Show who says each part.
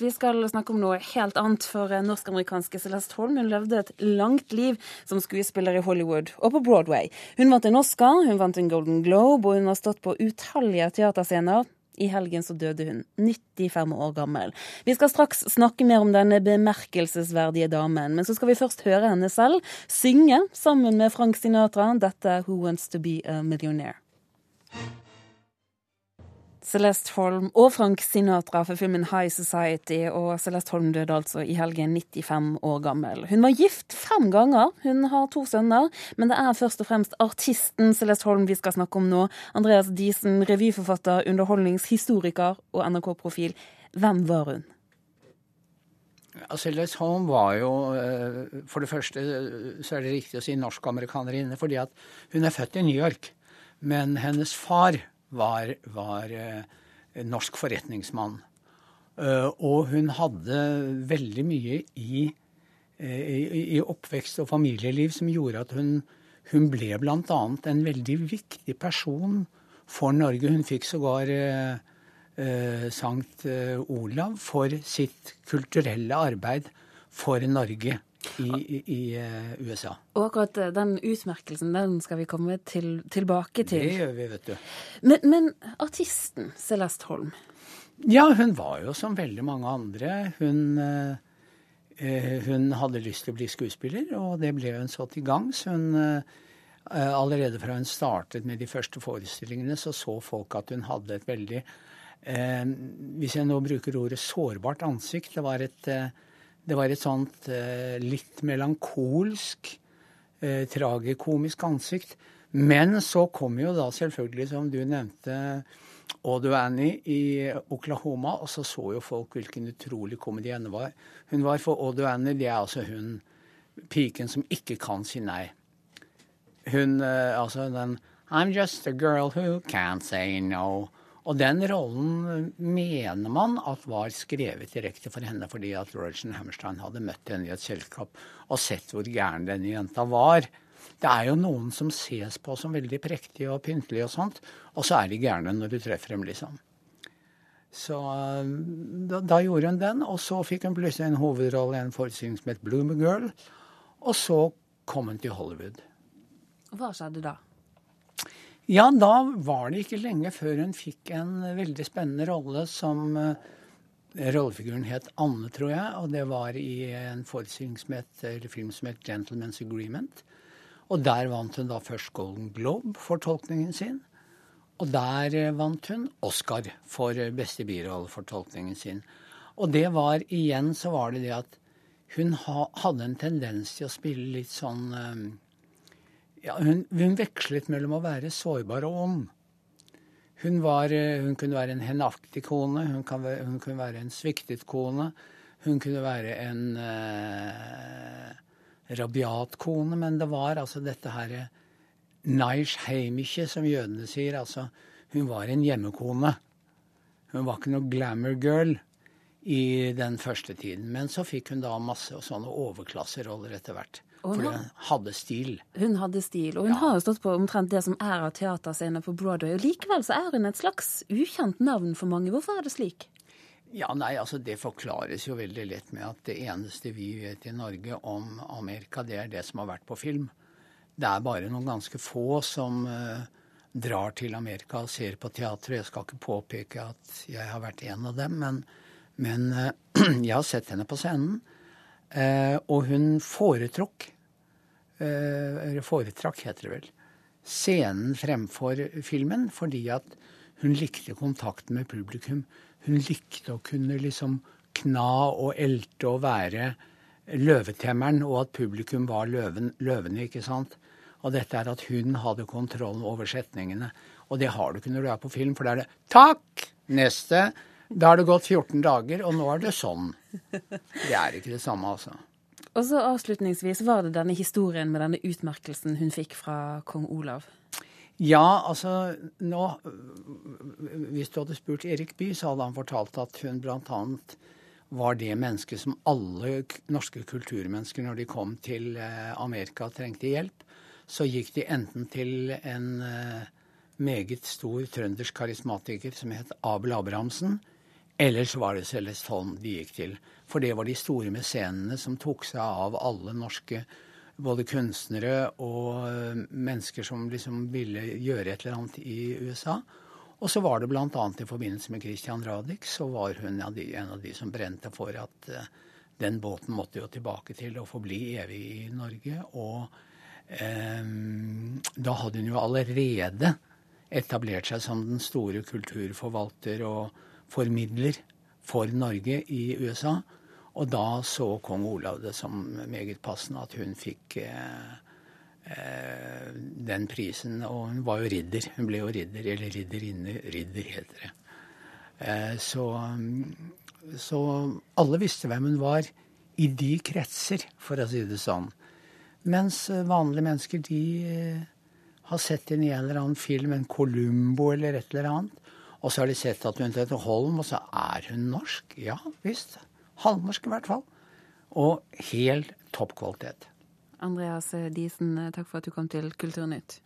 Speaker 1: Vi skal snakke om noe helt annet for norsk-amerikanske Celeste Holm. Hun levde et langt liv som skuespiller i Hollywood og på Broadway. Hun vant en Oscar, hun vant en Golden Globe, og hun har stått på utallige teaterscener. I helgen så døde hun, 95 år gammel. Vi skal straks snakke mer om denne bemerkelsesverdige damen, men så skal vi først høre henne selv synge sammen med Frank Sinatra dette Who Wants To Be A Millionaire. Celeste Holm og Frank Sinatra for filmen High Society, og Celeste Holm døde altså i helgen 95 år gammel. Hun var gift fem ganger, hun har to sønner, men det er først og fremst artisten Celeste Holm vi skal snakke om nå. Andreas Diesen, revyforfatter, underholdningshistoriker og NRK-profil. Hvem var hun?
Speaker 2: Celeste Holm var jo eh, For det første så er det riktig å si norsk-amerikanerinne, fordi at hun er født i New York. Men hennes far var, var eh, norsk forretningsmann. Uh, og hun hadde veldig mye i, eh, i, i, oppvekst og familieliv som gjorde at hun, hun ble bl.a. en veldig viktig person for Norge. Hun fikk sågar Sankt Olav for sitt kulturelle arbeid for Norge i, i uh, USA.
Speaker 1: Og akkurat eh, den utmerkelsen den skal vi komme til, tilbake til.
Speaker 2: Det gjør vi, vet du.
Speaker 1: Men, men, artisten Celeste Holm?
Speaker 2: Ja, hun var jo som veldig mange andre. Hun, uh, hun hadde lyst til å bli skuespiller, og det ble hun så til gangs. Hun Allerede fra hun startet med de første forestillingene, så så folk at hun hadde et veldig Hvis jeg nå bruker ordet sårbart ansikt. Det var et det var et sånt eh, litt melankolsk, eh, tragikomisk ansikt. Men så kom jo da selvfølgelig, som du nevnte, Odo Annie i Oklahoma, og så så jo folk hvilken utrolig komedienne var. hun var. For Odo Annie, det er altså hun piken som ikke kan si nei. Hun, eh, altså den I'm just a girl who can't say no. Og den rollen mener man at var skrevet direkte for henne fordi at Roger Hammerstein hadde møtt henne i et selskap og sett hvor gæren denne jenta var. Det er jo noen som ses på som veldig prektige og pyntelige og sånt, og så er de gærne når du treffer dem, liksom. Så da, da, gjorde hun den, og så fikk hun plutselig en hovedrolle i en forestilling som het Bloomer Girl. Og så kom hun til Hollywood.
Speaker 1: Hva skjedde da?
Speaker 2: Ja, da var det ikke lenge før hun fikk en veldig spennende rolle som uh, Rollefiguren het Anne, tror jeg, og det var i en forestilling som het, eller film som het 'Gentlemen's Agreement'. Og der vant hun da først Golden Globe for tolkningen sin. Og der uh, vant hun Oscar for uh, beste birolle for tolkningen sin. Og det var igjen så var det det at hun ha, hadde en tendens til å spille litt sånn ja, hun, hun, vekslet mellom å være sårbar og ond. Hun, var, eh, hun kunne være en henaktig kone, hun, kan, hun, kunne være en sviktet kone. Hun kunne være en eh, rabiat kone, men det var altså dette her Neish Heimiche, som jødene sier. Altså, hun var en hjemmekone. Hun var ikke noe glamour girl i den første tiden. Men så fikk hun da masse sånne overklasseroller etter hvert. For hun hadde stil.
Speaker 1: Hun hadde stil, og hun ja. har jo stått på omtrent det som er av teaterscener på Broadway. Og likevel så er hun et slags ukjent navn for mange. Hvorfor er det slik?
Speaker 2: Ja, nei, altså Det forklares jo veldig lett med at det eneste vi vet i Norge om Amerika, det er det som har vært på film. Det er bare noen ganske få som uh, drar til Amerika og ser på teater. Jeg skal ikke påpeke at jeg har vært en av dem, men, men uh, jeg har sett henne på scenen. Eh, og hun foretrukk, eh, eller foretrakk, heter det vel, scenen fremfor filmen fordi at hun likte kontakten med publikum. Hun likte å kunne liksom kna og elte og være løvetemmeren, og at publikum var løven, løvene, ikke sant. Og dette er at hun hadde kontrollen over setningene. Og det har du ikke når du er på film, for da er det 'takk', neste. Da har det gått 14 dager, og nå er det sånn. Det er ikke det samme, altså.
Speaker 1: Og så avslutningsvis, var det denne historien med denne utmerkelsen hun fikk fra kong Olav?
Speaker 2: Ja, altså nå Hvis du hadde spurt Erik Bye, så hadde han fortalt at hun bl.a. var det mennesket som alle norske kulturmennesker, når de kom til eh, Amerika trengte hjelp, så gikk de enten til en eh, meget stor trøndersk karismatiker som het Abel Abrahamsen, Eller så var det Celeston de gikk til. For det var de store mesenene som tok seg av alle norske både kunstnere og eh, mennesker som liksom ville gjøre et eller annet i USA. Og så var det bl.a. i forbindelse med Christian Radich, så var hun en av de, som brente for at uh, den båten måtte jo tilbake til å forbli evig i Norge. Og eh, da hadde hun jo allerede etablert seg som den store kulturforvalter og formidler for Norge i USA. Og da så kong Olav det som meget passende at hun fikk eh, eh, den prisen. Og hun var jo ridder. Hun ble jo ridder, eller ridderinne. Ridder heter det. Eh, så, så alle visste hvem hun var i de kretser, for å si det sånn. Mens vanlige mennesker, de eh, har sett en eller annen film, en Columbo eller et eller annet. Og så har de sett at hun heter Holm, og så er hun norsk. Ja visst. Halvnorsk i hvert fall. Og helt topp kvalitet.
Speaker 1: Andreas Diesen, takk for at du kom til Kulturnytt.